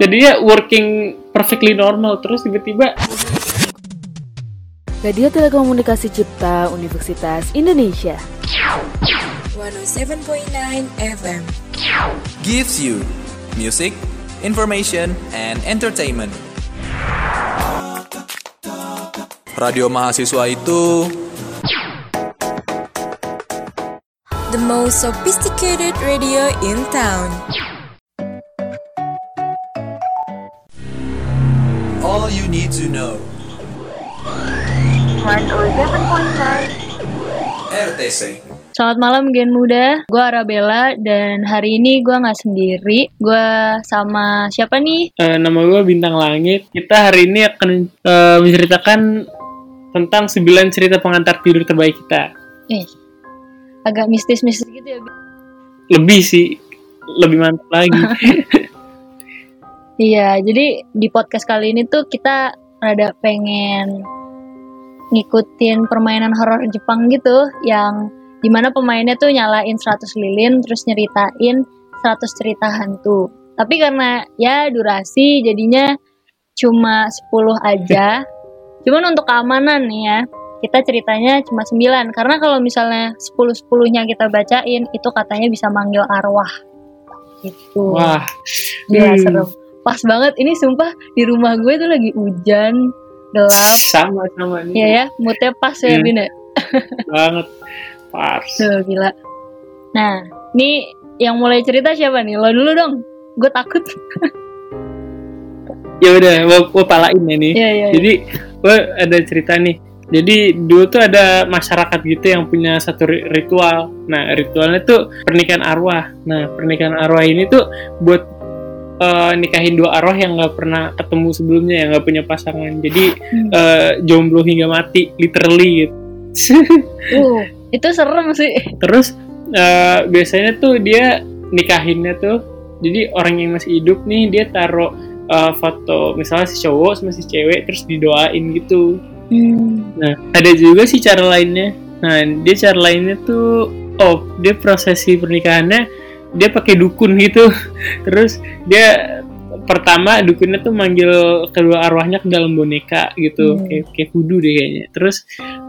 jadinya working perfectly normal terus tiba-tiba. Radio Telekomunikasi Cipta Universitas Indonesia. 107.9 FM gives you music, information, and entertainment. Radio mahasiswa itu The most sophisticated radio in town to know. RTC Selamat malam Gen Muda, gue Arabella dan hari ini gue nggak sendiri, gue sama siapa nih? eh, nama gue Bintang Langit. Kita hari ini akan eh, menceritakan tentang 9 cerita pengantar tidur terbaik kita. Eh, agak mistis-mistis gitu ya. Bi. Lebih sih, lebih mantap lagi. Iya, jadi di podcast kali ini tuh kita rada pengen ngikutin permainan horor Jepang gitu yang di mana pemainnya tuh nyalain 100 lilin terus nyeritain 100 cerita hantu. Tapi karena ya durasi jadinya cuma 10 aja. Cuman untuk keamanan nih ya, kita ceritanya cuma 9 karena kalau misalnya 10-10-nya kita bacain itu katanya bisa manggil arwah. Gitu. Wah, Gila Hmm. serem. Pas banget ini sumpah di rumah gue tuh lagi hujan, gelap. sama-sama nih. Iya ya, moodnya pas ya Hmm. Bin ya. Banget. Pars. Tuh, gila. Nah, ini yang mulai cerita siapa nih? Lo dulu dong. Gue takut. Ya udah, gue, gue palain ya nih. Iya, iya. iya. Jadi gue ada cerita nih. Jadi dulu tuh ada masyarakat gitu yang punya satu ri- ritual. Nah ritualnya tuh pernikahan arwah. Nah pernikahan arwah ini tuh buat eh, nikahin dua arwah yang nggak pernah ketemu sebelumnya, yang nggak punya pasangan. Jadi Hmm. eh, jomblo hingga mati, literally gitu. Uh, itu serem sih. Terus eh, biasanya tuh dia nikahinnya tuh, jadi orang yang masih hidup nih dia taruh eh, foto misalnya si cowok sama si cewek terus didoain gitu. Hmm. Nah, ada juga sih cara lainnya. Nah, dia cara lainnya tuh, oh, dia prosesi pernikahannya dia pakai dukun gitu. Terus dia pertama dukunnya tuh manggil kedua arwahnya ke dalam boneka gitu, Hmm. kayak kayak kudu deh kayaknya. Terus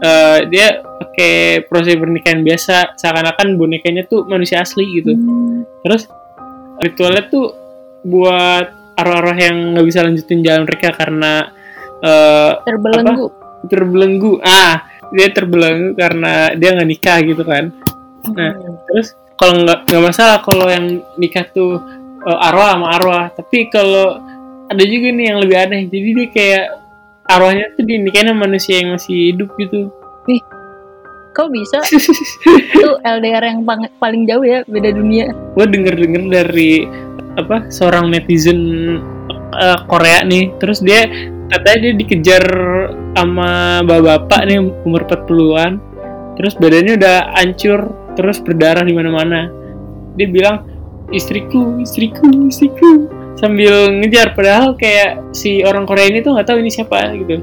eh, dia pakai prosesi pernikahan biasa, seakan-akan bonekanya tuh manusia asli gitu. Hmm. Terus ritualnya tuh buat arwah-arwah yang nggak bisa lanjutin jalan mereka karena eh, Terbelenggu. terbelenggu ah dia terbelenggu karena dia nggak nikah gitu kan Nah. Hmm. terus kalau nggak nggak masalah kalau yang nikah tuh eh, arwah sama arwah. Tapi kalau ada juga nih yang lebih aneh. Jadi dia kayak arwahnya tuh dinikahin sama manusia yang masih hidup gitu. Kok bisa? itu LDR yang paling jauh ya, beda dunia. gue denger denger dari apa seorang netizen eh, Korea nih. Terus dia katanya dia dikejar sama bapak-bapak nih umur 40-an terus badannya udah hancur terus berdarah di mana-mana dia bilang istriku istriku istriku sambil ngejar padahal kayak si orang Korea ini tuh nggak tahu ini siapa gitu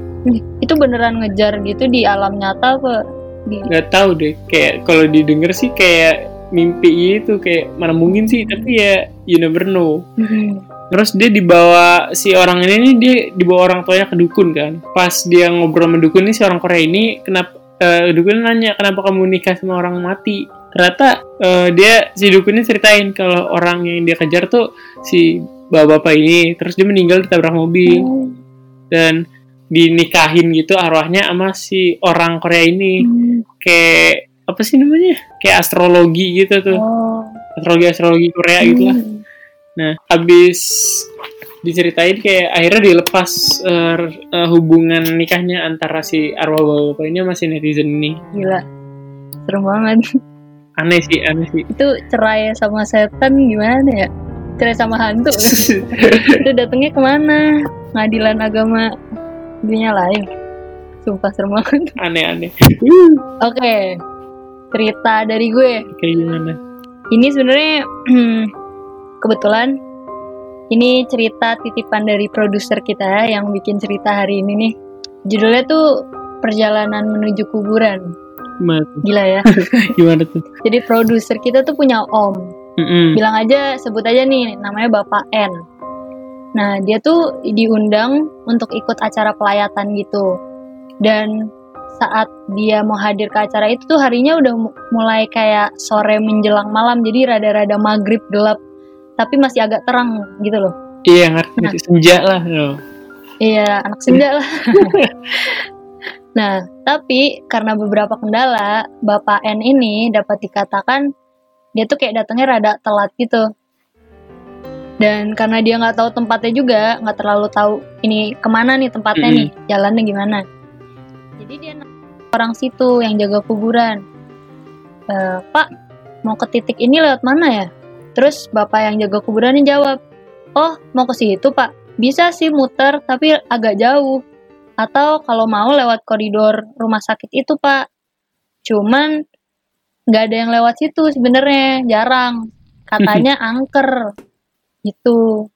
Itu beneran ngejar gitu di alam nyata apa? Di... nggak tahu deh kayak kalau didengar sih kayak mimpi itu kayak mana mungkin sih tapi ya you never know Hmm. Terus dia dibawa si orang ini nih dia dibawa orang tuanya ke dukun kan. Pas dia ngobrol sama dukun ini si orang Korea ini kenapa eh, dukun nanya kenapa kamu nikah sama orang mati. Ternyata eh, dia si dukun ini ceritain kalau orang yang dia kejar tuh si bapak-bapak ini terus dia meninggal ditabrak mobil Oh. dan dinikahin gitu arwahnya sama si orang Korea ini Hmm. kayak apa sih namanya kayak astrologi gitu tuh Oh. astrologi astrologi Korea gitu lah Hmm. Nah, habis diceritain kayak akhirnya dilepas eh, eh, hubungan nikahnya antara si arwah bapak ini sama si netizen ini. Gila. Serem banget. Aneh sih, aneh sih. itu cerai sama setan gimana ya? Cerai sama hantu itu datangnya ke mana? Pengadilan agama dunia lain. Sumpah serem banget. Aneh-aneh. oke cerita dari gue. Kayak gimana? ini sebenarnya kebetulan ini cerita titipan dari produser kita ya, yang bikin cerita hari ini nih. Judulnya tuh perjalanan menuju kuburan Gimana tuh? gila ya Gimana tuh? jadi produser kita tuh punya om Mm-mm. bilang aja sebut aja nih namanya Bapak N. Nah, dia tuh diundang untuk ikut acara pelayatan gitu. Dan saat dia mau hadir ke acara itu tuh harinya udah mu- mulai kayak sore menjelang malam, jadi rada-rada maghrib gelap, tapi masih agak terang gitu loh. Iya ngerti, ngerti. senja lah. loh. Iya, anak senja lah. nah, tapi karena beberapa kendala, Bapak N ini dapat dikatakan dia tuh kayak datangnya rada telat gitu. Dan karena dia nggak tahu tempatnya juga, nggak terlalu tahu ini ke mana nih tempatnya Mm-mm. nih, jalannya gimana. Jadi dia orang situ yang jaga kuburan, "E, Pak, mau ke titik ini lewat mana ya? Terus bapak yang jaga kuburannya jawab, Oh, mau ke situ pak? Bisa sih muter, tapi agak jauh. Atau kalau mau lewat koridor rumah sakit itu pak. Cuman nggak ada yang lewat situ sebenarnya, jarang. Katanya angker. Gitu.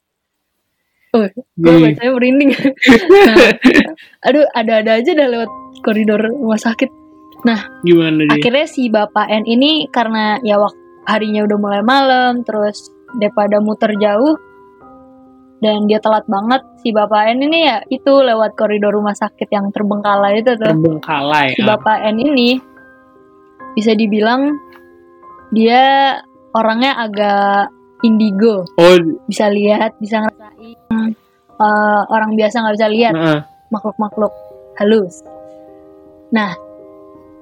Oh, gue Hmm. bacanya merinding. Nah, aduh, ada-ada aja dah lewat koridor rumah sakit. Gimana dia? Akhirnya si Bapak N ini karena ya waktu harinya udah mulai malam, terus daripada muter jauh dan dia telat banget si Bapak N ini ya itu lewat koridor rumah sakit yang terbengkalai itu tuh. Terbengkalai. Si ah. Bapak N ini bisa dibilang dia orangnya agak indigo, Oh, bisa lihat, bisa ngerasain eh, orang biasa nggak bisa lihat heeh. makhluk-makhluk halus. Nah,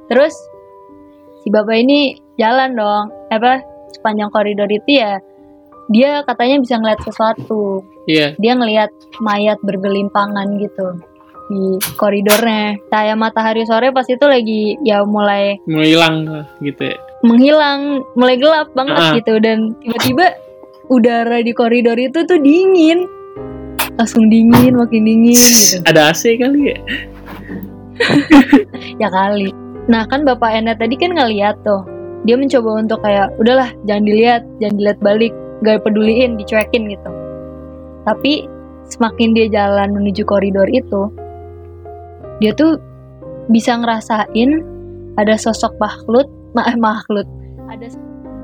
terus si bapak ini jalan dong, apa sepanjang koridor itu ya dia katanya bisa ngeliat sesuatu. Iya. Dia ngelihat mayat bergelimpangan gitu di koridornya. Cahaya matahari sore pas itu lagi ya mulai mulai hilang lah, gitu ya. menghilang, mulai gelap banget Ah. gitu dan tiba-tiba udara di koridor itu tuh dingin. Langsung dingin, makin dingin gitu. Ada AC kali ya? ya kali. Nah kan bapak Ena tadi kan ngeliat tuh, dia mencoba untuk kayak udahlah jangan dilihat, jangan dilihat balik, gak peduliin, dicuekin gitu. Tapi semakin dia jalan menuju koridor itu, dia tuh bisa ngerasain ada sosok makhluk, ma eh, makhluk, ada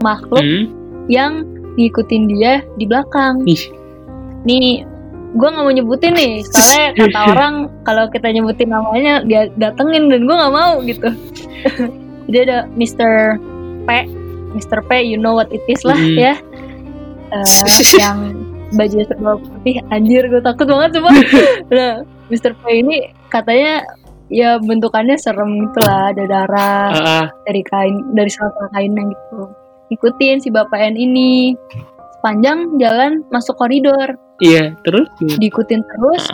makhluk Hmm. yang ngikutin dia di belakang. Ih. Nih, gue nggak mau nyebutin nih, soalnya kata orang kalau kita nyebutin namanya dia datengin dan gue nggak mau gitu. Jadi ada Mr. P, Mr. P, you know what it is lah Hmm. ya, Eh, yang baju serba putih, anjir gue takut banget coba. nah, Mr. P ini katanya ya bentukannya serem gitu lah, ada darah Ah, ah. dari kain dari salah kainnya gitu ikutin si bapak N ini sepanjang jalan masuk koridor Iya, terus diikutin terus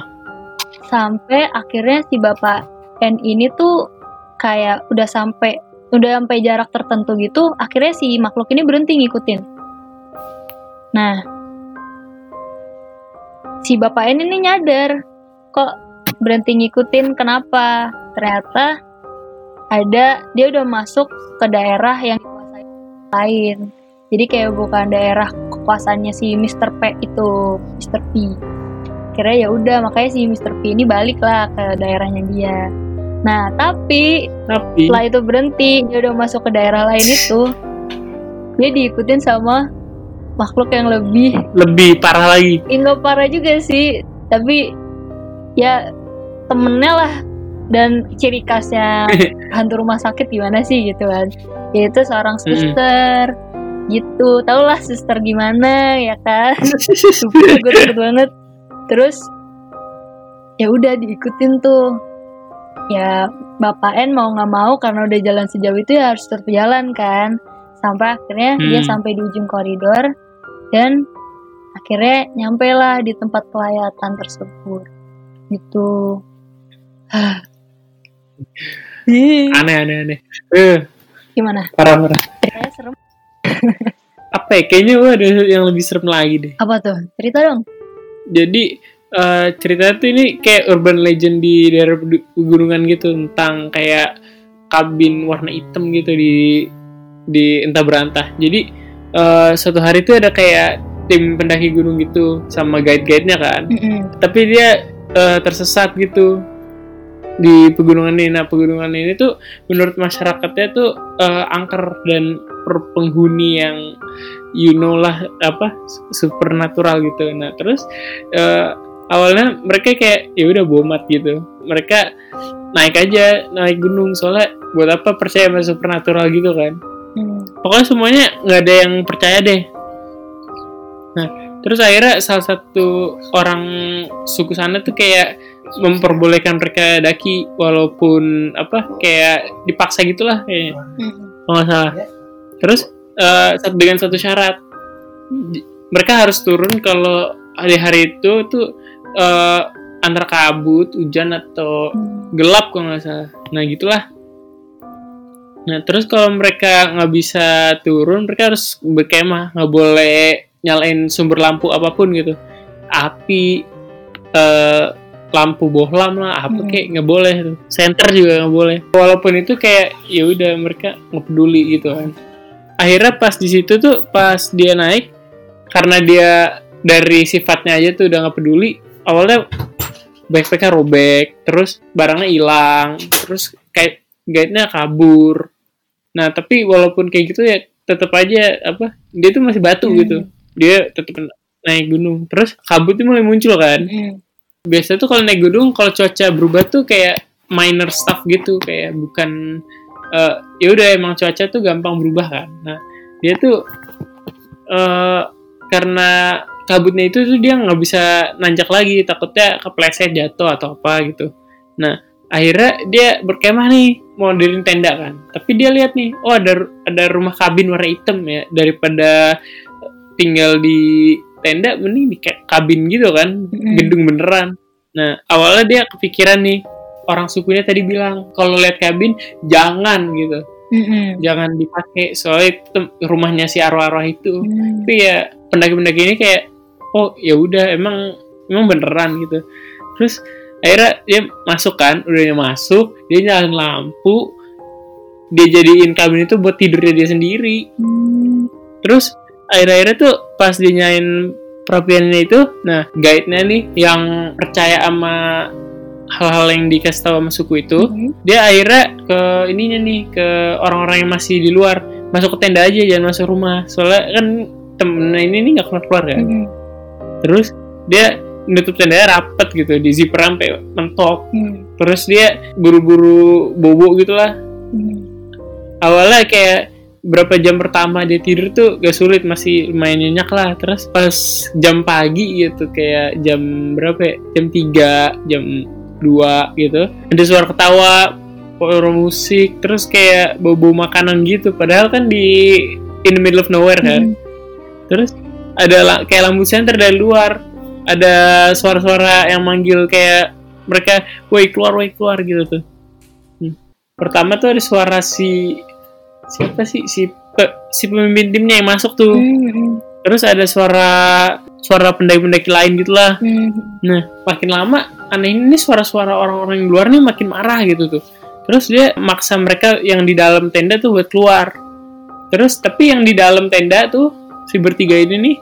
sampai akhirnya si bapak N ini tuh kayak udah sampai udah sampai jarak tertentu gitu akhirnya si makhluk ini berhenti ngikutin nah si bapak ini nyadar kok berhenti ngikutin kenapa ternyata ada dia udah masuk ke daerah yang lain jadi kayak bukan daerah kekuasaannya si Mr. P itu Mr. P kira ya udah makanya si Mr. P ini balik lah ke daerahnya dia nah tapi tapi setelah itu berhenti dia udah masuk ke daerah lain itu dia diikutin sama makhluk yang lebih lebih parah lagi. nggak parah juga sih. Tapi ya temennya lah. Dan ciri khasnya hantu rumah sakit gimana sih gitu kan. Yaitu seorang suster. Gitu. Tau lah suster gimana ya kan. Gue takut banget. Terus ya udah diikutin tuh. Ya bapak N mau nggak mau karena udah jalan sejauh itu ya harus tetap jalan kan. Sampai akhirnya dia Hmm. sampai di ujung koridor dan akhirnya nyampe lah di tempat pelayatan tersebut gitu Aneh aneh aneh. Eh, gimana parah parah. ceritanya serem Apa ya? Kayaknya gue ada yang lebih serem lagi deh. apa tuh cerita dong Jadi eh ceritanya tuh ini kayak urban legend di daerah pegunungan gitu tentang kayak kabin warna hitam gitu di di entah berantah. Jadi eh suatu hari tuh ada kayak tim pendaki gunung gitu sama guide-guide-nya kan. Mm-mm. Tapi dia eh, tersesat gitu di pegunungan ini. Nah pegunungan ini tuh menurut masyarakatnya tuh eh, angker dan penghuni yang you know lah apa supernatural gitu nah terus eh, awalnya mereka kayak ya udah bomat gitu mereka naik aja naik gunung soalnya buat apa percaya sama supernatural gitu kan Hmm. pokoknya semuanya nggak ada yang percaya deh nah terus akhirnya salah satu orang suku sana tuh kayak memperbolehkan mereka daki walaupun apa kayak dipaksa gitulah kayaknya Hmm. nggak salah terus sat- dengan satu syarat mereka harus turun kalau hari-hari itu tuh eh, antara kabut hujan atau Hmm. gelap kalau nggak salah nah gitulah nah terus kalau mereka nggak bisa turun mereka harus berkemah nggak boleh nyalain sumber lampu apa pun gitu. Api eh, lampu bohlam lah apa Hmm. kayak nggak boleh tuh. Center juga nggak boleh. Walaupun itu kayak ya udah mereka nggak peduli gitu kan. Akhirnya pas di situ tuh pas dia naik karena dia dari sifatnya aja tuh udah nggak peduli awalnya backpacknya robek terus barangnya hilang terus kayak guide-nya kabur nah tapi walaupun kayak gitu ya tetap aja apa dia tuh masih batu Hmm. gitu. Dia tetap naik gunung. Terus kabutnya mulai muncul kan. Hmm. biasanya tuh kalau naik gunung kalau cuaca berubah tuh kayak minor stuff gitu. Kayak bukan eh, ya udah emang cuaca tuh gampang berubah kan. Nah dia tuh eh karena kabutnya itu tuh dia nggak bisa nanjak lagi. Takutnya kepleset jatuh atau apa gitu. Nah akhirnya dia berkemah nih mau diriin tenda kan. Tapi dia lihat nih oh ada ada rumah kabin warna hitam ya. Daripada tinggal di tenda mending di kayak kabin gitu kan. Gedung beneran. Nah awalnya dia kepikiran nih orang sukunya tadi bilang kalau lihat kabin jangan gitu. Hmm. jangan dipakai soalnya itu rumahnya si arwah-arwah itu. Hmm. tapi ya pendaki-pendaki ini kayak oh ya udah emang emang beneran gitu. Terus akhirnya dia masuk kan udah dia masuk dia nyalain lampu dia jadiin kabin itu buat tidurnya dia sendiri Hmm. terus akhir-akhirnya tuh pas dia nyalain perapiannya itu nah guide-nya nih yang percaya sama hal-hal yang dikasih tahu sama suku itu Hmm. dia akhirnya ke ininya nih ke orang-orang yang masih di luar masuk ke tenda aja jangan masuk rumah soalnya kan temennya ini nih nggak keluar keluar kan Hmm. terus dia nutup tendanya rapet gitu di zipper sampai mentok Hmm. terus dia buru-buru bobo gitulah Hmm. awalnya kayak berapa jam pertama dia tidur tuh gak sulit masih lumayan nyenyak lah terus pas jam pagi gitu kayak jam berapa ya? jam 3 jam 2 gitu ada suara ketawa suara musik terus kayak bau-bau makanan gitu padahal kan di in the middle of nowhere kan Hmm. terus ada kayak lampu senter dari luar ada suara-suara yang manggil kayak mereka woi keluar woi keluar gitu tuh Hmm. pertama tuh ada suara si siapa sih si pe- si pemimpin timnya yang masuk tuh Hmm. terus ada suara suara pendaki-pendaki lain gitulah Hmm. nah makin lama aneh ini suara-suara orang-orang yang luar nih makin marah gitu tuh terus dia maksa mereka yang di dalam tenda tuh buat keluar terus tapi yang di dalam tenda tuh si bertiga ini nih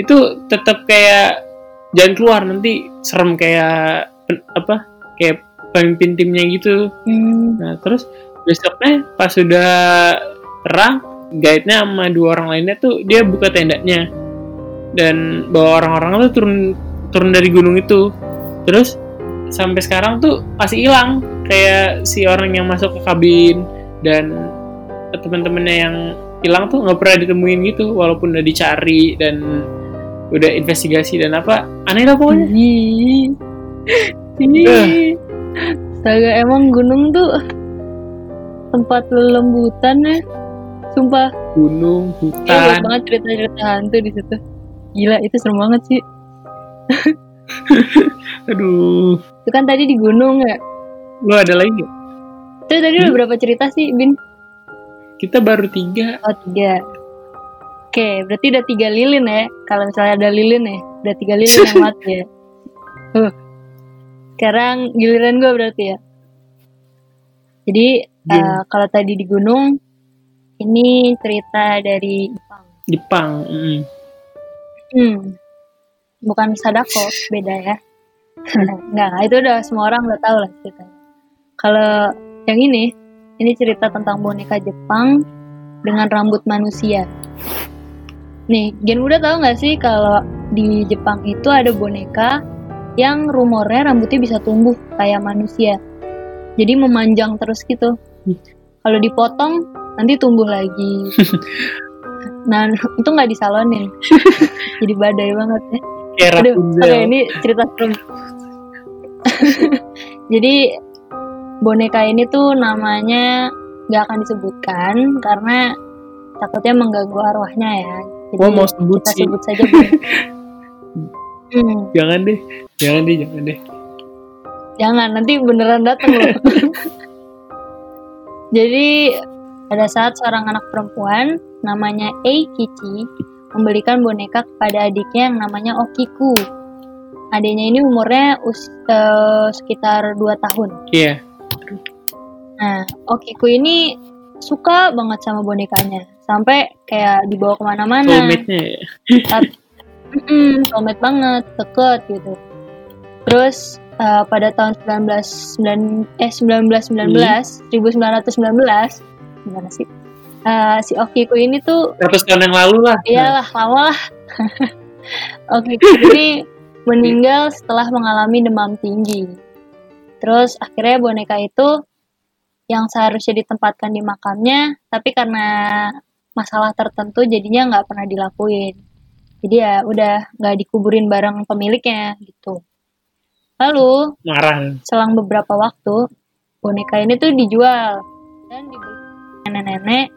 itu tetap kayak jangan keluar nanti serem kayak apa kayak pemimpin timnya gitu Hmm. Nah, terus besoknya pas sudah terang, guide-nya sama dua orang lainnya tuh dia buka tendanya dan bawa orang-orang tuh turun turun dari gunung itu. Terus sampai sekarang tuh masih hilang kayak si orang yang masuk ke kabin dan teman-temannya yang hilang tuh nggak pernah ditemuin gitu walaupun udah dicari dan udah investigasi dan apa aneh lah pokoknya. Ih. Astaga, emang gunung tuh tempat lelembutan ya. Sumpah, gunung banyak hutan banget cerita-cerita hantu di situ. Gila, itu serem banget sih. aduh Itu kan tadi di gunung ya. lu ada lagi? Itu tadi udah berapa cerita sih, Bin? kita baru tiga Oh, tiga. Oke, berarti udah tiga lilin ya. Kalau misalnya ada lilin ya, udah tiga lilin yang mati ya. Huh. Sekarang giliran gue berarti ya. Jadi, Gimana? eh, kalau tadi di gunung, ini cerita dari Jepang. Jepang mm. Hmm. Bukan Sadako, beda ya. Enggak, itu udah semua orang udah tahu lah ceritanya. Kalau yang ini, ini cerita tentang boneka Jepang dengan rambut manusia. Nih, Gen udah tahu nggak sih kalau di Jepang itu ada boneka yang rumornya rambutnya bisa tumbuh kayak manusia. Jadi memanjang terus gitu. Kalau dipotong nanti tumbuh lagi. nah, itu nggak disalonin. Jadi badai banget ya. Kayak Aduh, oke ini cerita serem. Jadi boneka ini tuh namanya nggak akan disebutkan karena takutnya mengganggu arwahnya ya. Jadi mau sebut kita sih. sebut saja. Hmm, Jangan deh, jangan deh, jangan deh. jangan nanti beneran datang loh. Jadi pada saat seorang anak perempuan namanya Eikichi membelikan boneka kepada adiknya yang namanya Okiku. Adiknya ini umurnya us- eh, sekitar 2 tahun. Iya. Nah, Okiku ini suka banget sama bonekanya. Sampai kayak dibawa ke mana-mana. Soulmate-nya ya. Soulmate banget, deket gitu. Terus eh, pada tahun 19 eh 1919, 1919, gimana sih? Eh, si Okiku ini tuh 100 tahun yang lalu lah. iyalah lama lah. Okiku ini meninggal setelah mengalami demam tinggi. Terus akhirnya boneka itu yang seharusnya ditempatkan di makamnya, tapi karena masalah tertentu jadinya nggak pernah dilakuin. Jadi ya udah nggak dikuburin bareng pemiliknya gitu. Lalu Marah. selang beberapa waktu boneka ini tuh dijual dan dibeli nenek-nenek.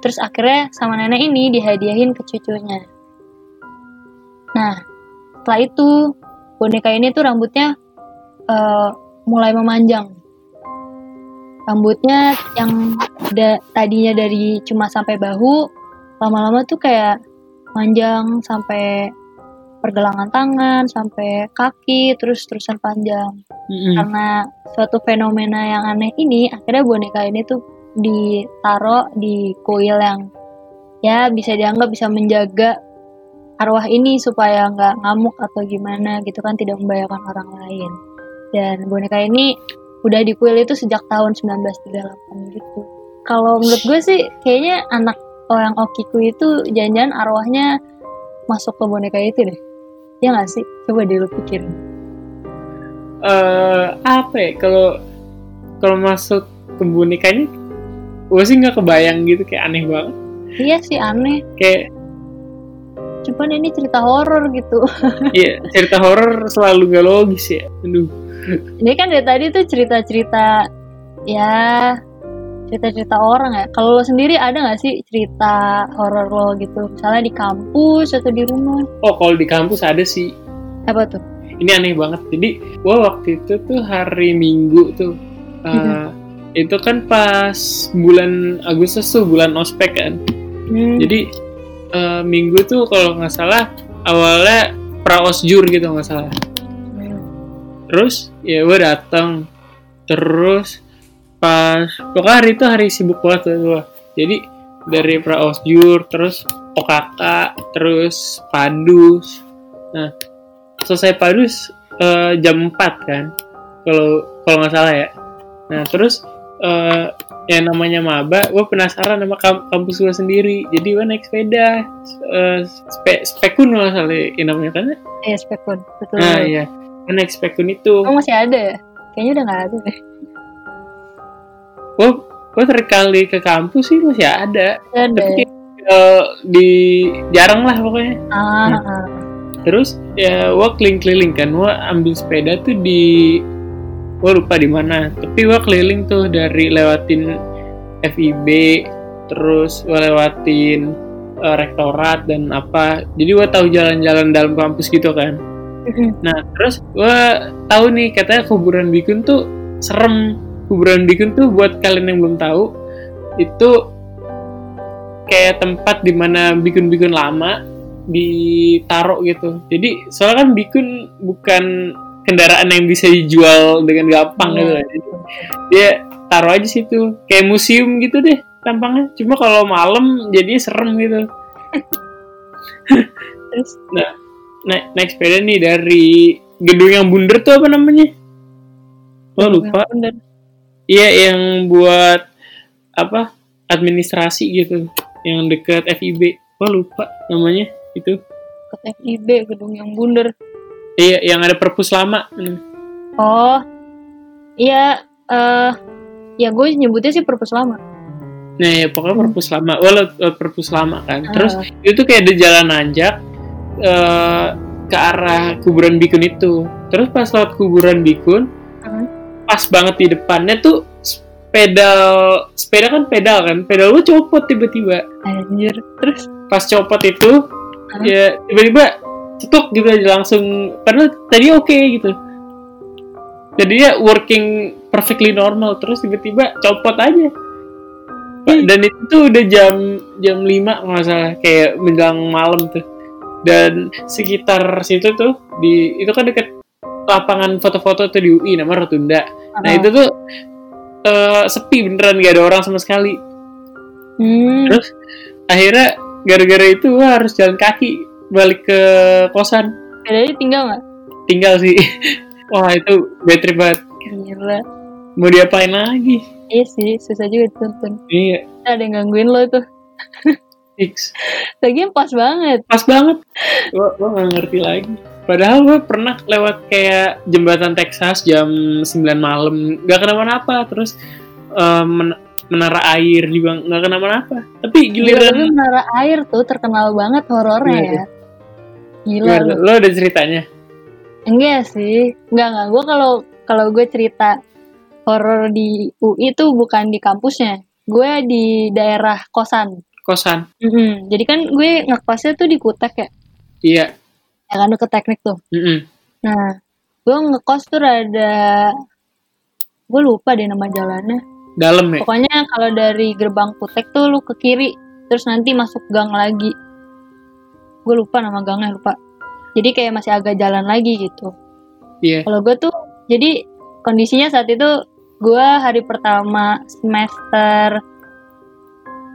Terus akhirnya sama nenek ini dihadiahin ke cucunya. Nah, setelah itu boneka ini tuh rambutnya eh, mulai memanjang. Rambutnya yang da- tadinya dari cuma sampai bahu, lama-lama tuh kayak panjang sampai pergelangan tangan, sampai kaki, terus terusan panjang Mm-mm. karena suatu fenomena yang aneh ini akhirnya boneka ini tuh ditaro di kuil yang ya bisa dianggap bisa menjaga arwah ini supaya nggak ngamuk atau gimana gitu kan tidak membahayakan orang lain dan boneka ini udah di kuil itu sejak tahun 1938 gitu. Kalau menurut gue sih kayaknya anak orang Okiku itu jangan-jangan arwahnya masuk ke boneka itu deh. Ya nggak sih? Coba deh lu pikirin. Eh apa ya? Kalau kalau masuk ke bonekanya gue sih nggak kebayang gitu kayak aneh banget. Iya sih aneh. Kayak cuman ini cerita horor gitu. Ya cerita horor selalu gak logis ya. Aduh ini kan dari tadi tuh cerita-cerita ya cerita-cerita orang ya. Kalau lo sendiri ada nggak sih cerita horor lo gitu? Misalnya di kampus atau di rumah? Oh kalau di kampus ada sih. Apa tuh? Ini aneh banget. Jadi gue waktu itu tuh hari minggu tuh eh, itu kan pas bulan Agustus tuh bulan ospek kan. Hmm, jadi eh, minggu tuh kalau nggak salah awalnya praosjur gitu nggak salah. hmm. Terus ya gue datang terus pas pokoknya hari itu hari sibuk banget tuh gue jadi dari praosjur terus OKK terus padus nah selesai padus eh, jam 4 kan kalau kalau nggak salah ya. Nah terus eh, yang namanya maba gue penasaran sama kamp- kampus gue sendiri. Jadi gue naik sepeda eh, spe spekun nggak salah ya namanya kan? Eh spekun betul. Nah iya gue naik spekun itu. Oh masih ada? Ya kayaknya udah nggak ada deh. Gue gue terkali ke kampus sih masih ada. Ada. Tapi eh, di jarang lah pokoknya. Ah, ah. terus ya gue keliling-keliling kan. Gue ambil sepeda tuh di gue lupa di mana. Tapi gue keliling tuh dari lewatin FIB terus gue lewatin eh, rektorat dan apa. Jadi gue tahu jalan-jalan dalam kampus gitu kan Nah, terus gue tahu nih katanya kuburan bikun tuh serem. Kuburan bikun tuh buat kalian yang belum tahu itu kayak tempat di mana bikun-bikun lama ditaruh gitu. Jadi soalnya kan bikun bukan kendaraan yang bisa dijual dengan gampang gitu. Iya. Jadi dia taruh aja situ kayak museum gitu deh tampangnya. Cuma kalau malam jadinya serem gitu. terus naik naik sepeda nih dari gedung yang bundar tuh apa namanya? Oh lupa. Iya yang buat apa? Administrasi gitu. Yang deket FIB gua lupa namanya itu. Ke FIB gedung yang bundar iya yang ada perpus lama. Oh iya eh ya gue nyebutnya sih perpus lama. Nah ya pokoknya perpus lama. Walau perpus lama kan. Terus Ah. itu kayak ada jalan nanjak eh, ke arah kuburan bikun itu. Terus pas lewat kuburan bikun Hmm. pas banget di depannya tuh pedal sepeda kan pedal kan? Pedal lu copot tiba-tiba. Anjir. Terus? Pas copot itu Hmm. ya tiba-tiba cetuk gitu aja langsung padahal tadi oke gitu. Jadinya working perfectly normal terus tiba-tiba copot aja. Dan itu tuh udah jam jam 5 kalau nggak salah kayak menjelang malam tuh dan sekitar situ tuh di itu kan deket lapangan foto-foto tuh di UI nama Rotunda. Nah Ah. itu tuh eh, sepi beneran gak ada orang sama sekali. Hmm, terus akhirnya gara-gara itu harus jalan kaki balik ke kosan. Bedanya tinggal nggak? Tinggal sih. Wah itu bad trip banget. Gila. Mau diapain lagi? Iya sih susah juga ditonton. Iya. Ada yang gangguin lo itu fix. Lagian pas banget. Pas banget. Gua, gua gak ngerti lagi. Padahal gue pernah lewat kayak jembatan Texas jam 9 malam. Gak kenapa-napa terus eh, men- menara air juga nggak kenapa-napa. Tapi Gila, tapi giliran menara air tuh terkenal banget horornya Iya, ya. Gila giliran lo ada ceritanya? Enggak sih. Enggak enggak. Gue kalau kalau gue cerita horor di UI tuh bukan di kampusnya. Gue di daerah kosan kosan. Mm-mm. jadi kan gue ngekosnya tuh di Kutek ya? Iya. Ya kan deket teknik tuh. Mm-mm. nah gue ngekos tuh rada gue lupa deh nama jalannya. Dalam ya pokoknya kalau dari gerbang Kutek tuh lu ke kiri terus nanti masuk gang lagi. Gue lupa nama gangnya lupa. Jadi kayak masih agak jalan lagi gitu. Iya. Kalau gue tuh jadi kondisinya saat itu gue hari pertama semester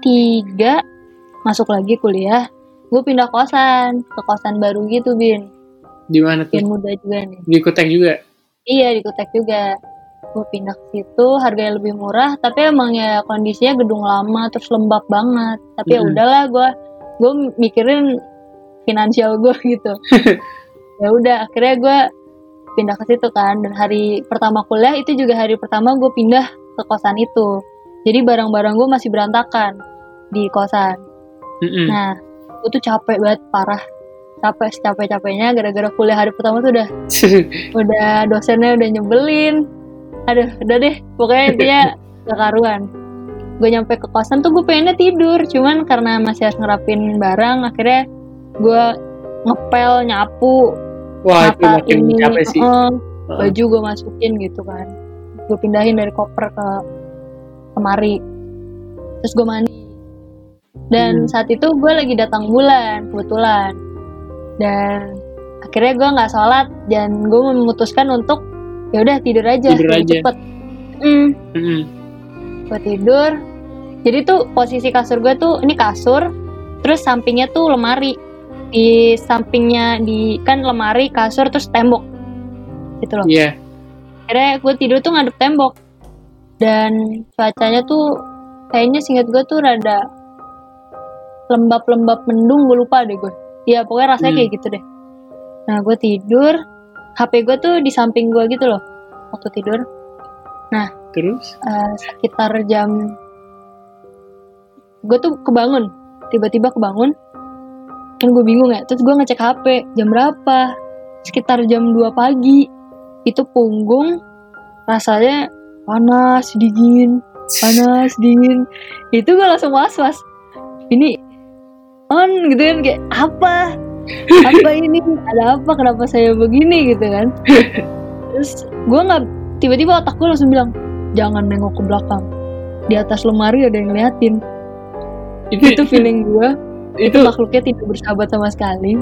tiga masuk lagi kuliah. Gue pindah kosan ke kosan baru gitu bin. Di mana bin tuh muda juga nih. Di Kutek juga? Iya di Kutek juga. Gue pindah ke situ harganya lebih murah tapi emang ya kondisinya gedung lama terus lembab banget. Tapi ya Mm-mm. udahlah gue gue mikirin finansial gue gitu. Ya udah akhirnya gue pindah ke situ kan. Dan hari pertama kuliah itu juga hari pertama gue pindah ke kosan itu jadi barang-barang gue masih berantakan di kosan. Mm-mm. nah gue tuh capek banget parah. Capek capek capeknya gara-gara kuliah hari pertama tuh udah udah dosennya udah nyebelin. Aduh udah deh. Pokoknya intinya gak karuan gue nyampe ke kosan tuh gue pengennya tidur. Cuman karena masih harus ngerapin barang akhirnya gue ngepel nyapu. Wah itu makin ini capek sih. eh, baju gue masukin gitu kan. Gue pindahin dari koper ke lemari terus gue mandi. Dan Hmm. saat itu gue lagi datang bulan kebetulan. Dan akhirnya gue nggak sholat dan gue memutuskan untuk ya udah tidur aja Tidur aja. cepet. Hmm, Mm-mm. gue tidur. Jadi tuh posisi kasur gue tuh ini kasur terus sampingnya tuh lemari. Di sampingnya di kan lemari kasur terus tembok. Gitu loh. Iya. Akhirnya gue tidur tuh ngadep tembok dan cuacanya tuh kayaknya singkat gue tuh rada lembab-lembab mendung gue lupa deh gue ya pokoknya rasanya Hmm. kayak gitu deh. Nah gue tidur HP gue tuh di samping gue gitu loh waktu tidur. Terus? eh, sekitar jam gue tuh kebangun tiba-tiba kebangun kan gue bingung ya terus gue ngecek HP jam berapa? Sekitar jam 2 pagi. Itu punggung rasanya panas dingin. Panas dingin. Itu gue langsung was was ini on gitu kan kayak apa? Apa ini? Ada apa? Kenapa saya begini? gitu kan. Terus gue nggak tiba-tiba otak gue langsung bilang jangan nengok ke belakang. Di atas lemari ada yang ngeliatin. Itu itu feeling gue itu makhluknya tidak bersahabat sama sekali.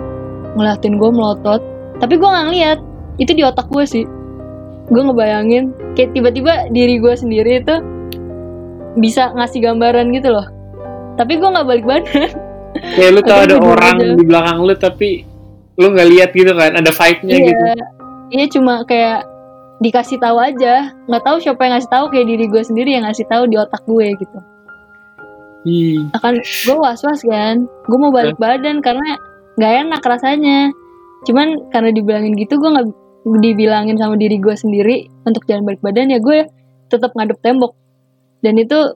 Ngeliatin gue melotot. Tapi gue nggak ngeliat. Itu di otak gue sih. Gue ngebayangin kayak tiba-tiba diri gue sendiri itu bisa ngasih gambaran gitu loh. Tapi gue nggak balik badan. Kayak lu tau ada orang aja. di belakang lu tapi lu nggak lihat gitu kan ada vibe-nya iya. gitu. Iya cuma kayak dikasih tahu aja. Nggak tahu siapa yang ngasih tahu kayak diri gue sendiri yang ngasih tahu di otak gue gitu. Ih, akan gue was was kan. Gue mau balik badan karena nggak enak rasanya. Cuman karena dibilangin gitu gue nggak dibilangin sama diri gue sendiri untuk jangan balik badan ya gue tetap ngadep tembok. Dan itu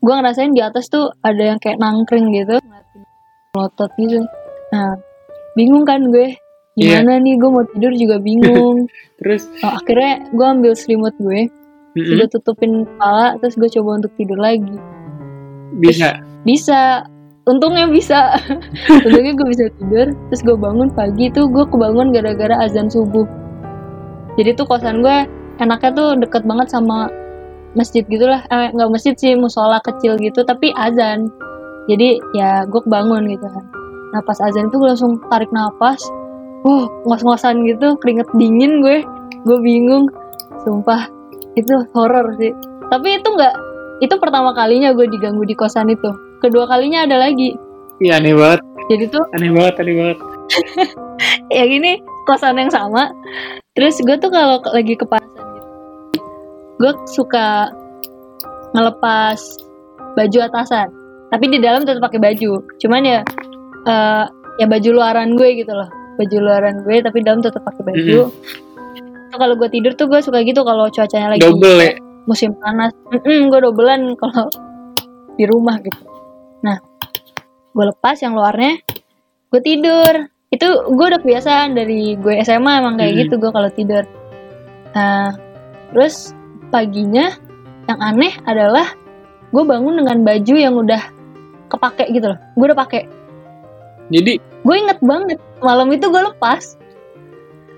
gue ngerasain di atas tuh ada yang kayak nangkring gitu. Melotot gitu. Nah bingung kan gue. Gimana nih gue mau tidur juga bingung. Terus? Oh, akhirnya gue ambil selimut gue. Mm-mm, gue tutupin kepala terus gue coba untuk tidur lagi. Bisa. bisa. Untungnya bisa. Untungnya gue bisa tidur. Terus gue bangun pagi tuh gue kebangun gara-gara azan subuh jadi tuh kosan gue enaknya tuh deket banget sama masjid gitulah eh, nggak masjid sih musola kecil gitu tapi azan. Jadi ya gue kebangun gitu kan. Nah pas azan itu gue langsung tarik nafas uh ngos-ngosan gitu keringet dingin gue. Gue bingung. Sumpah itu horor sih. Tapi itu nggak itu pertama kalinya gue diganggu di kosan itu. Kedua kalinya ada lagi. Iya aneh banget, jadi tuh aneh banget, aneh banget. ya gini kosan yang sama terus gue tuh kalau lagi kepanasan gitu gue suka ngelepas baju atasan. Tapi di dalam tetap pakai baju. Cuman ya eh, ya baju luaran gue gitu loh. Baju luaran gue tapi dalam tetap pakai baju. Tuh kalau gue tidur tuh gue suka gitu kalau cuacanya lagi Double ya. musim panas. Gue dobelan kalau di rumah gitu. Nah gue lepas yang luarnya gue tidur itu gue udah kebiasaan dari gue SMA emang kayak Hmm. gitu gue kalau tidur. Nah terus paginya yang aneh adalah gue bangun dengan baju yang udah kepake gitu loh. Gue udah pakai Jadi? Gue inget banget malam itu gue lepas.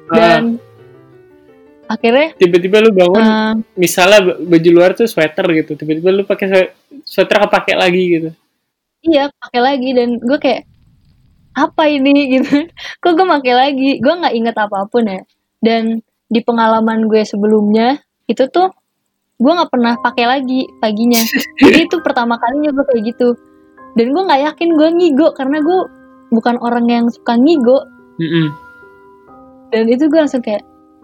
Ah, dan akhirnya tiba-tiba lu bangun, eh, misalnya ba- baju luar tuh sweater gitu, tiba-tiba lu pakai swe- sweater kepake lagi gitu. iya pakai lagi dan gue kayak apa ini? Gitu. Kok gue pakai lagi? Gue nggak inget apa pun ya. Dan di pengalaman gue sebelumnya itu tuh gue nggak pernah pakai lagi paginya. Jadi itu pertama kalinya gue kayak gitu. Dan gue nggak yakin gue ngigo karena gue bukan orang yang suka ngigo. Mm-mm. dan itu gue langsung kayak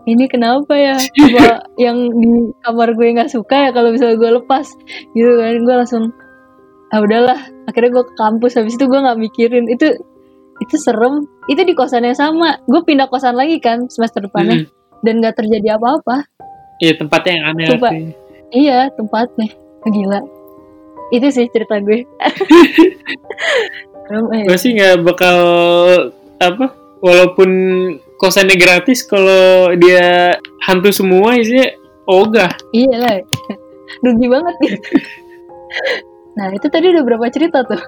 ini kenapa ya? Apa yang di kamar gue nggak suka ya kalau misalnya gue lepas. Gitu kan. Gue langsung ah udahlah. Akhirnya gue ke kampus habis itu gue nggak mikirin. Itu itu serem. Itu di kosan yang sama. Gue pindah kosan lagi kan semester depannya. Mm-mm. dan nggak terjadi apa-apa. Iya tempatnya yang aneh Coba. sih. iya tempatnya. Gila. Itu sih cerita gue. Serem, eh. Gue sih nggak bakal apa, walaupun kosannya gratis, kalau dia hantu semua isinya ogah. iya lah. Rugi banget. Gitu nah itu tadi udah berapa cerita tuh?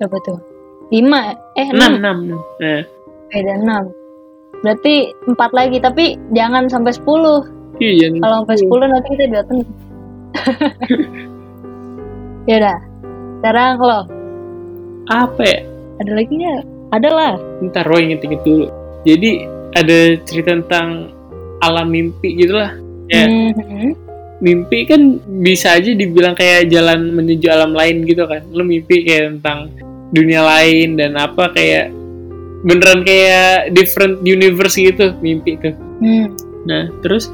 Berapa tuh lima eh Enam, enam enam, enam. Nah, beda enam berarti empat lagi tapi jangan sampai sepuluh iya. kalau sampai sepuluh nanti kita datang ya udah sekarang lo Apa ya? ada lagi nggak ada lah Ntar Roy inget-inget dulu. Jadi ada cerita tentang alam mimpi gitu lah. Ya, Mhm. mimpi kan bisa aja dibilang kayak jalan menuju alam lain gitu kan. Lu mimpi kayak tentang dunia lain dan apa kayak beneran kayak different universe gitu mimpi tuh. Hmm. Nah, terus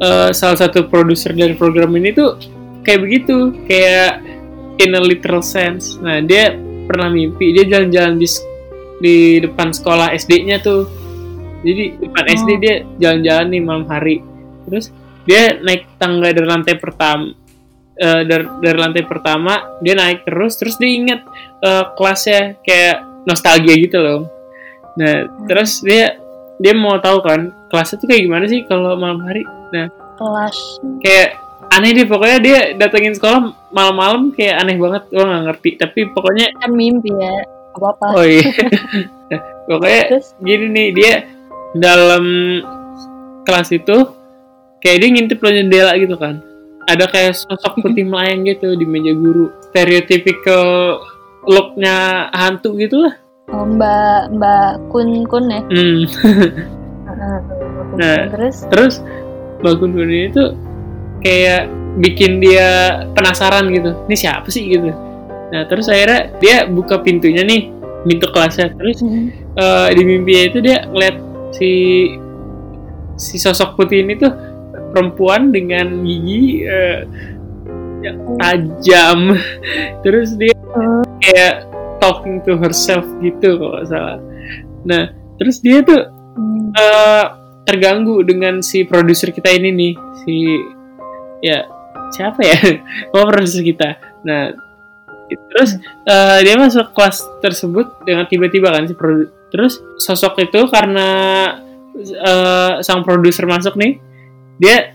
eh, salah satu produser dari program ini tuh kayak begitu, kayak in a literal sense. Nah, dia pernah mimpi dia jalan-jalan di di depan sekolah SD-nya tuh. Jadi depan SD Oh. dia jalan-jalan nih malam hari. Terus dia naik tangga dari lantai pertama eh, dari, dari lantai pertama dia naik terus terus dia inget eh, kelasnya kayak nostalgia gitu loh. Nah, terus dia dia mau tahu kan kelasnya tuh kayak gimana sih kalau malam hari? Kelas. kayak aneh deh pokoknya dia datengin sekolah malam-malam kayak aneh banget gua nggak ngerti. Tapi pokoknya kan mimpi ya apa apa oh iya. Pokoknya terus? gini nih dia dalam kelas itu kayak dia ngintip lo jendela gitu kan. Ada kayak sosok putih melayang gitu di meja guru. Stereotypical looknya hantu gitu lah oh, mbak mbak kun kun ya hmm. Heeh, Mbak Kun Nah. Kun. terus terus Bakun Kun ini tuh kayak bikin dia penasaran gitu ini siapa sih gitu nah terus akhirnya dia buka pintunya nih pintu kelasnya terus Mhm. eh, di mimpinya itu dia ngeliat si si sosok putih ini tuh perempuan dengan gigi eh, yang tajam terus dia kayak talking to herself gitu kalau salah. Nah terus dia tuh Hmm. eh, terganggu dengan si produser kita ini nih si ya siapa ya? Oh produser kita. Nah terus eh, dia masuk kelas tersebut dengan tiba-tiba kan si produ- terus sosok itu karena eh, sang produser masuk nih dia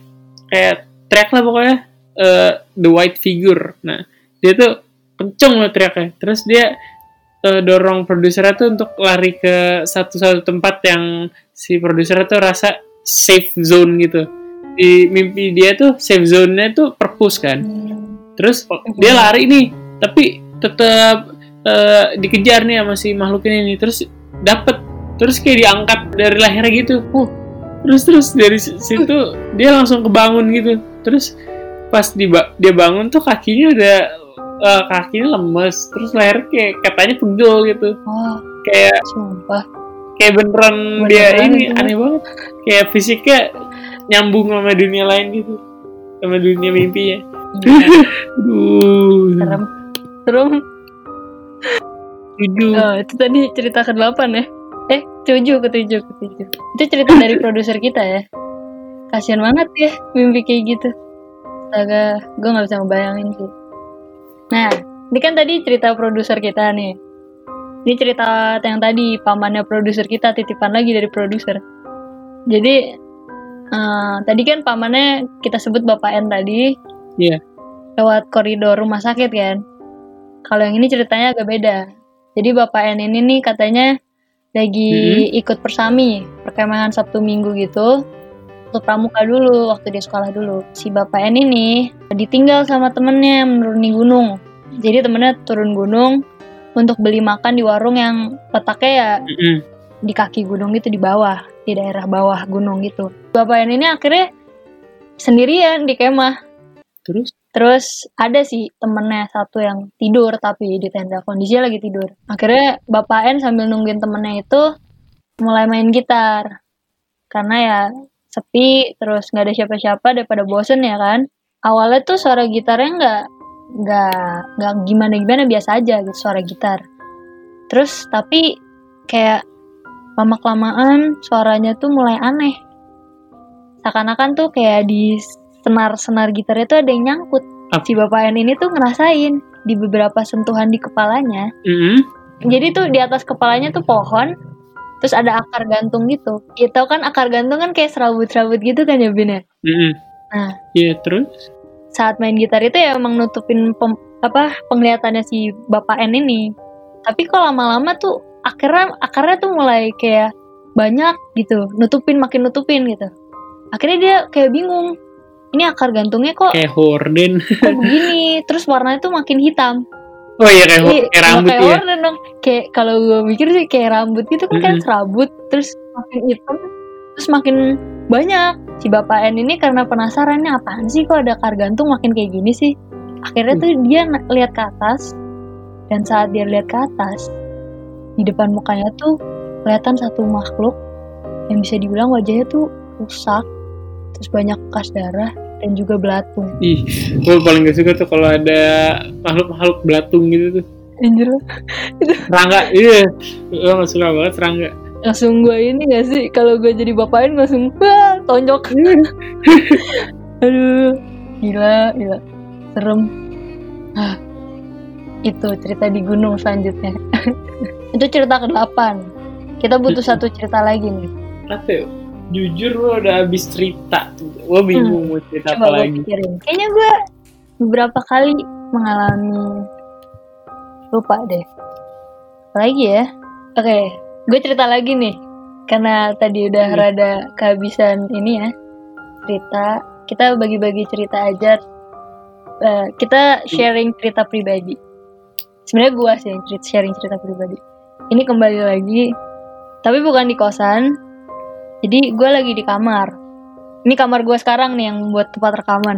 kayak teriak lah pokoknya eh, the white figure. Nah dia tuh kenceng loh teriaknya. Terus dia eh, dorong produsernya tuh untuk lari ke satu-satu tempat yang si produsernya tuh rasa safe zone gitu. Di mimpi dia tuh safe zone-nya tuh perpus kan. Hmm. terus dia lari nih tapi tetap eh, dikejar nih sama si makhluk ini nih. Terus dapet. Terus kayak diangkat dari lehernya gitu. Uh. terus terus dari si- situ dia langsung kebangun gitu. Terus pas dia bangun tuh kakinya udah eh, kakinya lemes terus leher kayak katanya pegel gitu Wah, kayak sumpah. kayak beneran, dia Beneran ini itu. aneh banget kayak fisiknya nyambung sama dunia lain gitu sama dunia Gila, Aduh, serem. Serem. tujuh. Oh, itu tadi cerita ke-8 ya? Eh, 7 ke 7 ke 7. Itu cerita dari produser kita ya. Kasian banget ya mimpi kayak gitu. Astaga, gue gak bisa ngebayangin sih. Nah, ini kan tadi cerita produser kita nih. Ini cerita yang tadi, pamannya produser kita, titipan lagi dari produser. Jadi, eh, tadi kan pamannya kita sebut Bapak N tadi. Iya. Lewat koridor rumah sakit kan. Kalau yang ini ceritanya agak beda. Jadi Bapak N ini nih katanya lagi ikut persami, perkemahan Sabtu Minggu gitu. Untuk pramuka dulu, waktu dia sekolah dulu. Si Bapak N ini ditinggal sama temennya menuruni gunung. Jadi temennya turun gunung untuk beli makan di warung yang letaknya ya Mm-mm. di kaki gunung gitu di bawah, di daerah bawah gunung gitu. Bapak N ini akhirnya sendirian di kemah. Terus? Terus ada sih temennya satu yang tidur tapi di tenda kondisinya lagi tidur. Akhirnya Bapak N sambil nungguin temennya itu mulai main gitar. Karena ya sepi terus nggak ada siapa-siapa daripada bosen ya kan. Awalnya tuh suara gitarnya nggak nggak nggak gimana gimana biasa aja gitu suara gitar. Terus tapi kayak lama kelamaan suaranya tuh mulai aneh. Seakan-akan tuh kayak di senar-senar gitarnya tuh ada yang nyangkut. Apa? Si Bapak ini tuh ngerasain di beberapa sentuhan di kepalanya. Mm-mm. Jadi tuh di atas kepalanya tuh pohon, terus ada akar gantung gitu. Ya tau kan akar gantung kan kayak serabut-serabut gitu kan ya Bin ya? Mm-mm. Nah. Iya terus? Saat main gitar itu ya emang nutupin pem- apa penglihatannya si Bapak N ini. Tapi kok lama-lama tuh akarnya akarnya tuh mulai kayak banyak gitu, nutupin makin nutupin gitu. Akhirnya dia kayak bingung. Ini akar gantungnya kok Kayak horden. kok begini terus warnanya tuh makin hitam Oh iya kayak, kayak rambut kayak ya. warna dong kayak kalau gue mikir sih kayak rambut gitu kan kan Mm-mm. serabut terus makin hitam terus makin banyak si bapak N ini karena penasaran ini apaan sih kok ada akar gantung makin kayak gini sih akhirnya tuh dia lihat ke atas dan saat dia lihat ke atas di depan mukanya tuh kelihatan satu makhluk yang bisa dibilang wajahnya tuh rusak terus banyak bekas darah dan juga belatung Ih, gue paling gak suka tuh kalau ada makhluk-makhluk belatung gitu tuh. Anjir. Serangga, iya. Gue gak suka banget serangga. langsung gue ini gak sih kalau gue jadi bapakin langsung wah tonjok aduh gila gila serem ah itu cerita di gunung selanjutnya itu cerita ke-8 kita butuh satu cerita lagi nih Apa ya? Jujur lo udah habis cerita. Gue bingung mau cerita apa coba gue lagi. pikirin kayaknya gue beberapa kali mengalami lupa deh. Lagi ya? Oke gue cerita lagi nih. Karena tadi udah Hmm. rada kehabisan ini ya cerita. Kita bagi-bagi cerita aja. Eh, kita sharing cerita pribadi. Sebenarnya gue sih yang sharing cerita pribadi. Ini kembali lagi tapi bukan di kosan. Jadi gue lagi di kamar. Ini kamar gue sekarang nih yang buat tempat rekaman.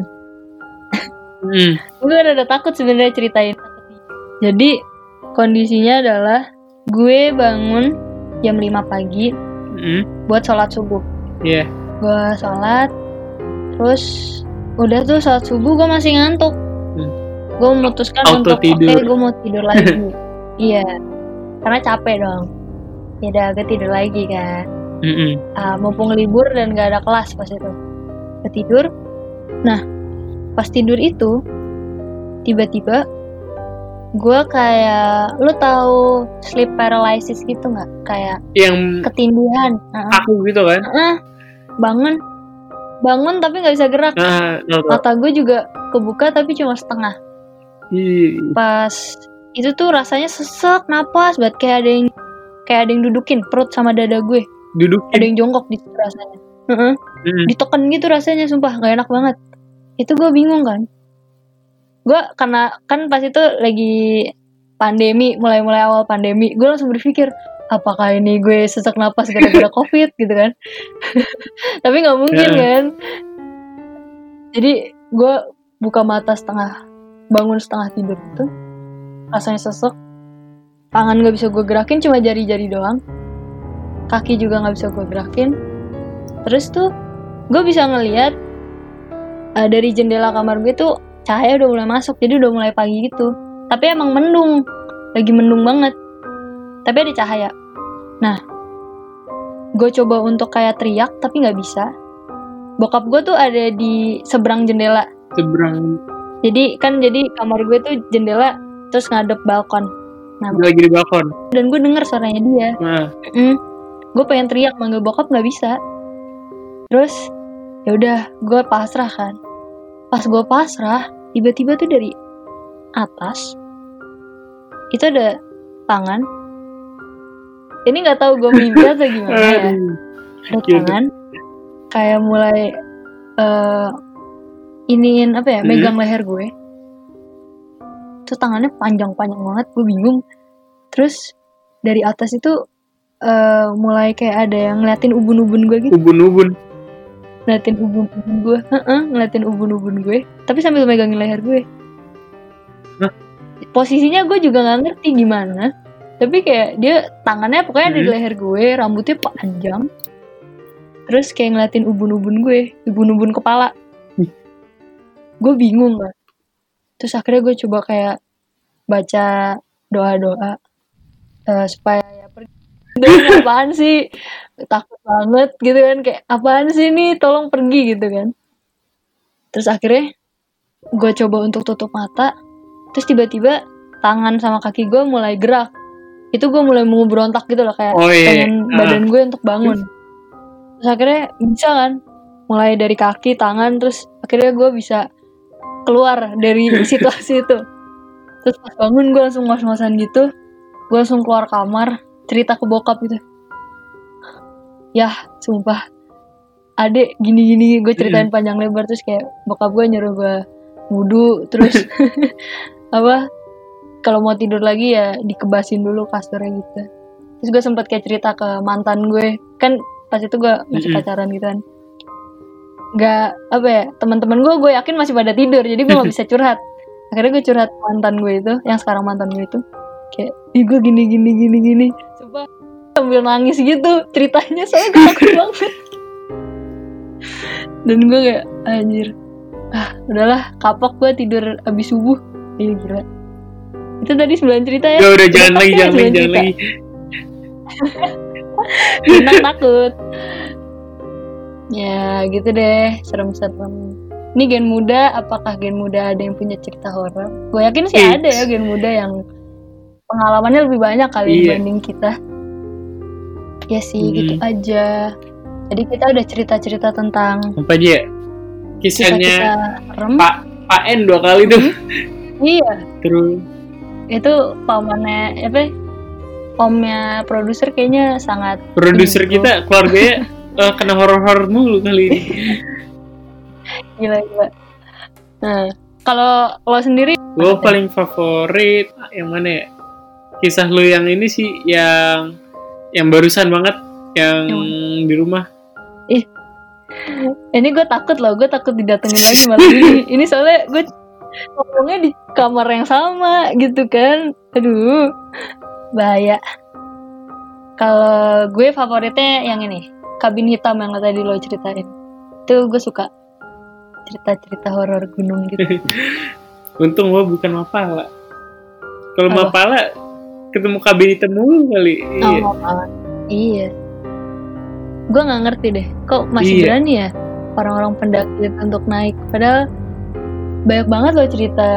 Hmm. gue rada takut sebenarnya ceritain jadi kondisinya adalah gue bangun jam 5 pagi Hmm. buat sholat subuh Iya. gue sholat terus udah tuh sholat subuh gue masih ngantuk Hmm. gue memutuskan Auto untuk tidur. oke gue mau tidur lagi iya karena capek dong ya udah gue tidur lagi kan Mm-mm. Ah, mumpung libur dan gak ada kelas pas itu gue tidur nah pas tidur itu tiba-tiba gue kayak lu tahu sleep paralysis gitu nggak? Kayak yang ketindihan. Heeh. aku gitu kan? Heeh. bangun. Bangun tapi nggak bisa gerak. Ah tau, tau. mata gue juga kebuka tapi cuma setengah. Ih, pas itu tuh rasanya sesek napas banget. Kayak ada yang kayak ada yang dudukin perut sama dada gue. Ada dudukin yang jongkok di rasanya. Heeh. Mm. ditekan gitu rasanya sumpah. Nggak enak banget. Itu gue bingung kan gue karena kan pas itu lagi pandemi mulai-mulai awal pandemi gue langsung berpikir apakah ini gue sesak napas gara-gara covid gitu kan? Tapi nggak mungkin Heeh. kan? Jadi gue buka mata setengah bangun setengah tidur itu rasanya sesek tangan nggak bisa gue gerakin cuma jari-jari doang kaki juga nggak bisa gue gerakin. Terus tuh gue bisa ngelihat eh, dari jendela kamar gue tuh cahaya udah mulai masuk jadi udah mulai pagi gitu. Tapi emang mendung lagi mendung banget. Tapi ada cahaya. Nah gue coba untuk kayak teriak tapi nggak bisa. Bokap gue tuh ada di seberang jendela. Seberang. Jadi kan jadi kamar gue tuh jendela terus ngadep balkon. Nah lagi di balkon. dan gue denger suaranya dia. Nah. Mm. gue pengen teriak manggil bokap nggak bisa. Terus ya udah gue pasrah kan pas gue pasrah tiba-tiba tuh dari atas itu ada tangan. Ini nggak tahu gue mimpi atau gimana ya. Ada Gitu. tangan kayak mulai eh iniin apa ya Hmm. megang leher gue. Itu tangannya panjang-panjang banget gue bingung. Terus dari atas itu eh mulai kayak ada yang ngeliatin ubun-ubun gue gitu. Ubun-ubun ngeliatin ubun-ubun gue Heeh, ngeliatin ubun-ubun gue. Tapi sambil megangin leher gue. Hah? posisinya gue juga nggak ngerti gimana. Tapi kayak dia tangannya pokoknya ada di Hmm. leher gue rambutnya panjang. Terus kayak ngeliatin ubun-ubun gue ubun-ubun kepala. Hmm. gue bingung kan terus akhirnya gue coba kayak baca doa-doa eh, supaya ya Dan apaan sih? Takut banget gitu kan kayak apaan sih nih tolong pergi gitu kan. Terus akhirnya gue coba untuk tutup mata terus tiba-tiba tangan sama kaki gue mulai gerak. Itu gue mulai mau berontak gitu loh kayak Oh, iya. pengen Ah. badan gue untuk bangun. Terus akhirnya bisa kan mulai dari kaki tangan terus akhirnya gue bisa keluar dari situasi itu. Terus pas bangun gue langsung ngos-ngosan gitu gue langsung keluar kamar cerita ke bokap gitu. Ya sumpah. Adek gini-gini gue ceritain panjang lebar terus kayak bokap gue nyuruh gue wudhu terus apa kalau mau tidur lagi ya dikebasin dulu kasurnya gitu. Terus gue sempat kayak cerita ke mantan gue. Kan pas itu gue masih Mm-mm. pacaran gitu kan. Nggak apa ya teman-teman gue gue yakin masih pada tidur jadi gue nggak bisa curhat. Akhirnya gue curhat mantan gue itu yang sekarang mantan gue itu. Kayak ih gue gini gini gini gini sambil nangis gitu ceritanya soalnya gue takut banget dan gue kayak anjir ah udahlah kapok gue tidur abis subuh iya gila itu tadi 9 cerita ya ya udah jangan Takut lagi jangan lagi 9 jangan lagi Bintang takut. Ya gitu deh, serem-serem. Ini gen muda, apakah gen muda ada yang punya cerita horor? Gue yakin sih ada ya gen muda yang pengalamannya lebih banyak kali Iya. dibanding kita. Ya sih, Hmm. gitu aja. Jadi kita udah cerita-cerita tentang apa aja ya kisahnya. Pak Pak N dua kali tuh Iya, terus itu pamannya apa? Omnya produser kayaknya sangat produser kita keluarganya eh, kena horor-horor mulu kali ini gila gila. Nah, kalau lo sendiri gue paling favorit yang mana ya kisah lu yang ini sih yang yang barusan banget yang di rumah. Ini gue takut loh gue takut didatengin lagi malam ini. Ini soalnya gue ngomongnya di kamar yang sama gitu kan. Aduh bahaya. Kalau gue favoritnya yang ini kabin hitam yang tadi lo ceritain. Itu gue suka. Cerita-cerita horor gunung gitu. Untung gue bukan mapala. Kalau Apa? mapala ketemu KBD mulu kali. Iya. Oh, oh, iya. Gue nggak ngerti deh, kok masih Iya. berani ya orang-orang pendaki untuk naik. Padahal banyak banget loh cerita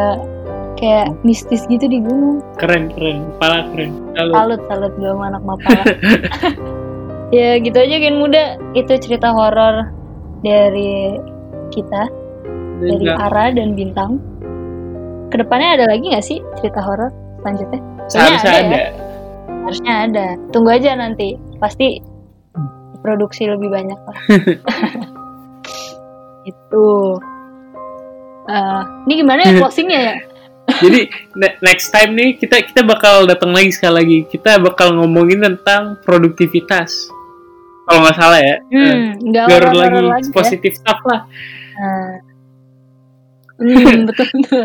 kayak mistis gitu di gunung. Keren keren, kepala keren. Kalau Salut, salut gue anak mapala. ya gitu aja kan muda. Itu cerita horor dari kita, dari Ara dan Bintang. Ke depannya ada lagi nggak sih cerita horor selanjutnya? Seharusnya ada ada. ya. Harusnya ada. Tunggu aja nanti. Pasti produksi lebih banyak lah. itu. Eh, ini gimana ya closingnya ya? Jadi ne- next time nih kita kita bakal datang lagi sekali lagi. Kita bakal ngomongin tentang produktivitas. Kalau nggak salah ya. Hmm, biar horor-horor lagi, lagi ya. positif stuff lah. Nah. Hmm, betul betul.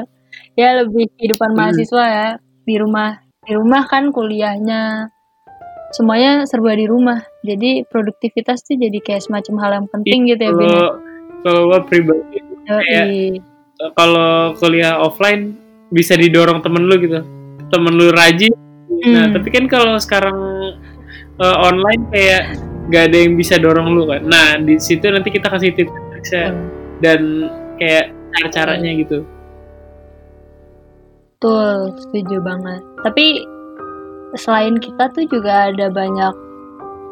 Ya lebih kehidupan Hmm. mahasiswa ya di rumah. Di rumah kan kuliahnya semuanya serba di rumah. Jadi produktivitas tuh jadi kayak semacam hal yang penting gitu ya, ya? Kalau kalau gua pribadi Yoi. kalau kuliah offline bisa didorong temen lu gitu. Temen lu rajin. Nah, Hmm. tapi kan kalau sekarang eh, online kayak gak ada yang bisa dorong lu kan. Nah, di situ nanti kita kasih tips dan kayak cara-caranya gitu. Betul, setuju banget. Tapi selain kita tuh juga ada banyak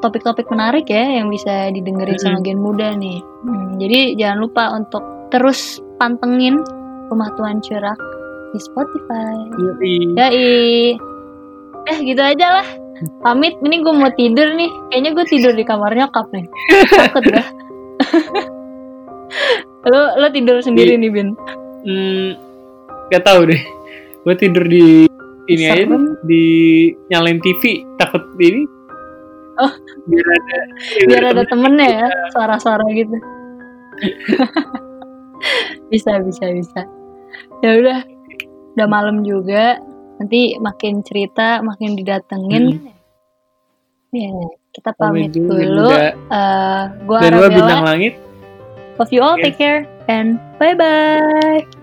topik-topik menarik ya yang bisa didengerin sama Mm-mm. Gen Muda nih. Hmm, jadi jangan lupa untuk terus pantengin Rumah Tuan Curak di Spotify. Yoi. Eh gitu aja lah. Pamit, ini gue mau tidur nih. Kayaknya gue tidur di kamar nyokap nih. Takut dah. lo lo tidur sendiri nih Bin. Hmm, gak tahu deh. Gue tidur di ini aja Serem. deh, di nyalain TV takut ini. Oh. Biar ada Biar ada temennya ya, suara-suara gitu. bisa bisa bisa. Ya udah, udah malam juga. Nanti makin cerita, makin didatengin. Ya, kita pamit Pamit dulu. Bunda. Eh, gue Arabella. bintang langit. Love you all, Oke. take care, and bye bye.